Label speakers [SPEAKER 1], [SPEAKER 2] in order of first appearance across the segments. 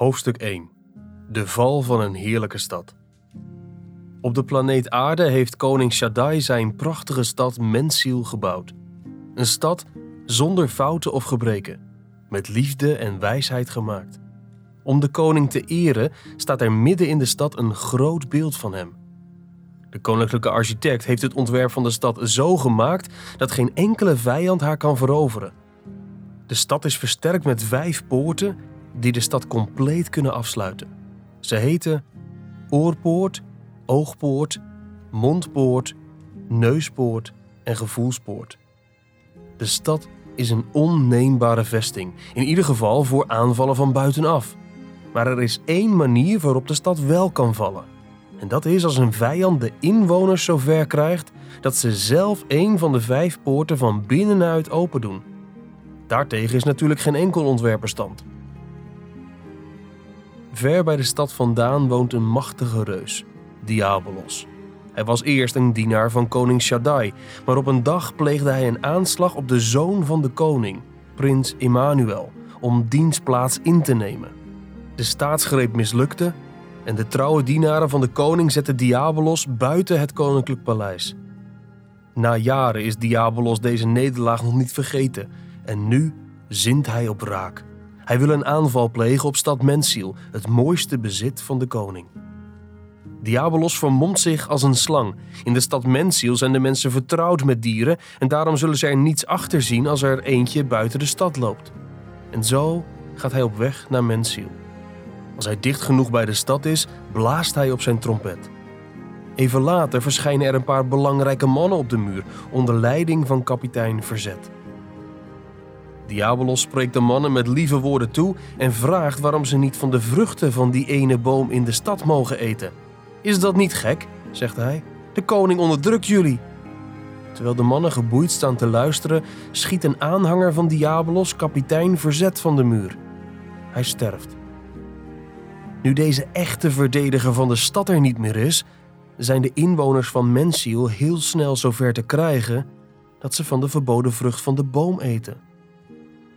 [SPEAKER 1] Hoofdstuk 1 De val van een heerlijke stad. Op de planeet Aarde heeft koning Shaddai zijn prachtige stad Mensiel gebouwd. Een stad zonder fouten of gebreken, met liefde en wijsheid gemaakt. Om de koning te eren staat er midden in de stad een groot beeld van hem. De koninklijke architect heeft het ontwerp van de stad zo gemaakt dat geen enkele vijand haar kan veroveren. De stad is versterkt met vijf poorten die de stad compleet kunnen afsluiten. Ze heten Oorpoort, Oogpoort, Mondpoort, Neuspoort en Gevoelspoort. De stad is een onneembare vesting, in ieder geval voor aanvallen van buitenaf. Maar er is één manier waarop de stad wel kan vallen. En dat is als een vijand de inwoners zover krijgt dat ze zelf een van de vijf poorten van binnenuit open doen. Daartegen is natuurlijk geen enkel ontwerperstand. Ver bij de stad vandaan woont een machtige reus, Diabolos. Hij was eerst een dienaar van koning Shaddai, maar op een dag pleegde hij een aanslag op de zoon van de koning, prins Immanuel, om diens plaats in te nemen. De staatsgreep mislukte en de trouwe dienaren van de koning zetten Diabolos buiten het koninklijk paleis. Na jaren is Diabolos deze nederlaag nog niet vergeten en nu zint hij op wraak. Hij wil een aanval plegen op stad Mensiel, het mooiste bezit van de koning. Diabolos vermomt zich als een slang. In de stad Mensiel zijn de mensen vertrouwd met dieren en daarom zullen ze er niets achter zien als er eentje buiten de stad loopt. En zo gaat hij op weg naar Mensiel. Als hij dicht genoeg bij de stad is, blaast hij op zijn trompet. Even later verschijnen er een paar belangrijke mannen op de muur onder leiding van kapitein Verzet. Diabolos spreekt de mannen met lieve woorden toe en vraagt waarom ze niet van de vruchten van die ene boom in de stad mogen eten. Is dat niet gek? zegt hij. De koning onderdrukt jullie. Terwijl de mannen geboeid staan te luisteren, schiet een aanhanger van Diabolos kapitein verzet van de muur. Hij sterft. Nu deze echte verdediger van de stad er niet meer is, zijn de inwoners van Mensiel heel snel zover te krijgen dat ze van de verboden vrucht van de boom eten.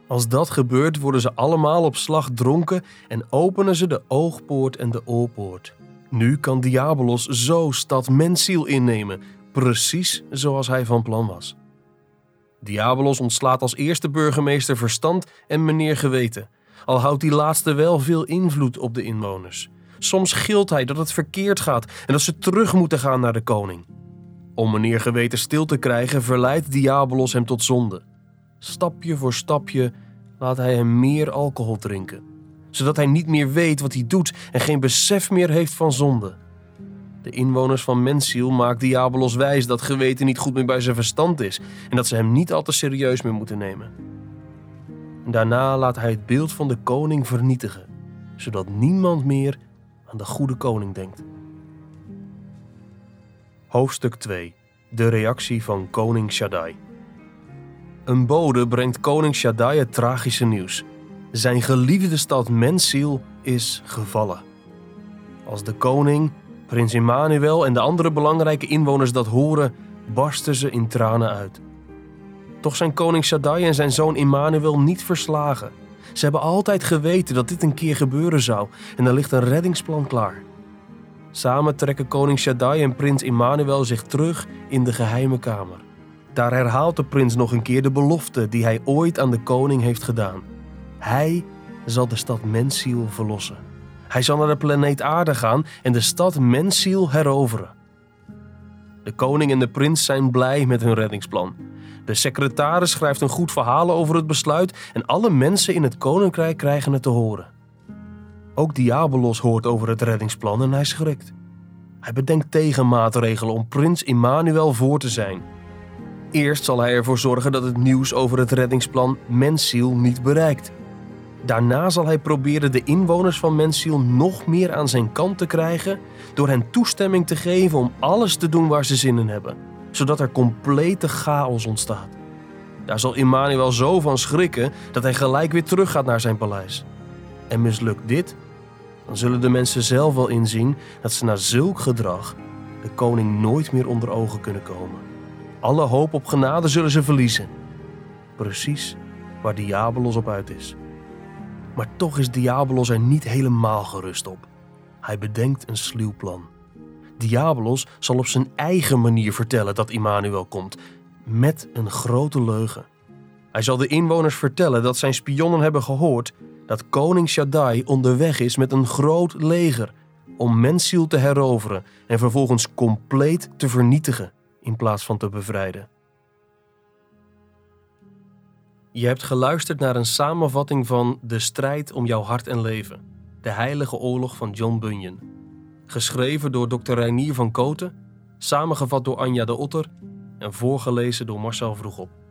[SPEAKER 1] Als dat gebeurt, worden ze allemaal op slag dronken en openen ze de oogpoort en de oorpoort. Nu kan Diabolos zo stad Mensiel innemen, precies zoals hij van plan was. Diabolos ontslaat als eerste burgemeester verstand en meneer geweten, al houdt die laatste wel veel invloed op de inwoners. Soms gilt hij dat het verkeerd gaat en dat ze terug moeten gaan naar de koning. Om meneer geweten stil te krijgen, verleidt Diabolos hem tot zonde. Stapje voor stapje laat hij hem meer alcohol drinken, zodat hij niet meer weet wat hij doet en geen besef meer heeft van zonde. De inwoners van Mensiel maakt Diabolos wijs dat geweten niet goed meer bij zijn verstand is en dat ze hem niet al te serieus meer moeten nemen. Daarna laat hij het beeld van de koning vernietigen, zodat niemand meer aan de goede koning denkt. Hoofdstuk 2 De reactie van koning Shaddai. Een bode brengt koning Shaddai het tragische nieuws. Zijn geliefde stad Mensiel is gevallen. Als de koning, prins Immanuel en de andere belangrijke inwoners dat horen, barsten ze in tranen uit. Toch zijn koning Shaddai en zijn zoon Immanuel niet verslagen. Ze hebben altijd geweten dat dit een keer gebeuren zou en er ligt een reddingsplan klaar. Samen trekken koning Shaddai en prins Immanuel zich terug in de geheime kamer. Daar herhaalt de prins nog een keer de belofte die hij ooit aan de koning heeft gedaan. Hij zal de stad Mensiel verlossen. Hij zal naar de planeet Aarde gaan en de stad Mensiel heroveren. De koning en de prins zijn blij met hun reddingsplan. De secretaris schrijft een goed verhaal over het besluit en alle mensen in het koninkrijk krijgen het te horen. Ook Diabolos hoort over het reddingsplan en hij schrikt. Hij bedenkt tegenmaatregelen om prins Immanuel voor te zijn. Eerst zal hij ervoor zorgen dat het nieuws over het reddingsplan Mensiel niet bereikt. Daarna zal hij proberen de inwoners van Mensiel nog meer aan zijn kant te krijgen door hen toestemming te geven om alles te doen waar ze zin in hebben, zodat er complete chaos ontstaat. Daar zal Immanuel zo van schrikken dat hij gelijk weer teruggaat naar zijn paleis. En mislukt dit, dan zullen de mensen zelf wel inzien dat ze na zulk gedrag de koning nooit meer onder ogen kunnen komen. Alle hoop op genade zullen ze verliezen. Precies waar Diabolos op uit is. Maar toch is Diabolos er niet helemaal gerust op. Hij bedenkt een sluw plan. Diabolos zal op zijn eigen manier vertellen dat Immanuel komt, met een grote leugen. Hij zal de inwoners vertellen dat zijn spionnen hebben gehoord dat koning Shaddai onderweg is met een groot leger om mensziel te heroveren en vervolgens compleet te vernietigen in plaats van te bevrijden. Je hebt geluisterd naar een samenvatting van De strijd om jouw hart en leven, de heilige oorlog van John Bunyan. Geschreven door Dr. Reinier van Koten, samengevat door Anja de Otter en voorgelezen door Marcel Vroegop.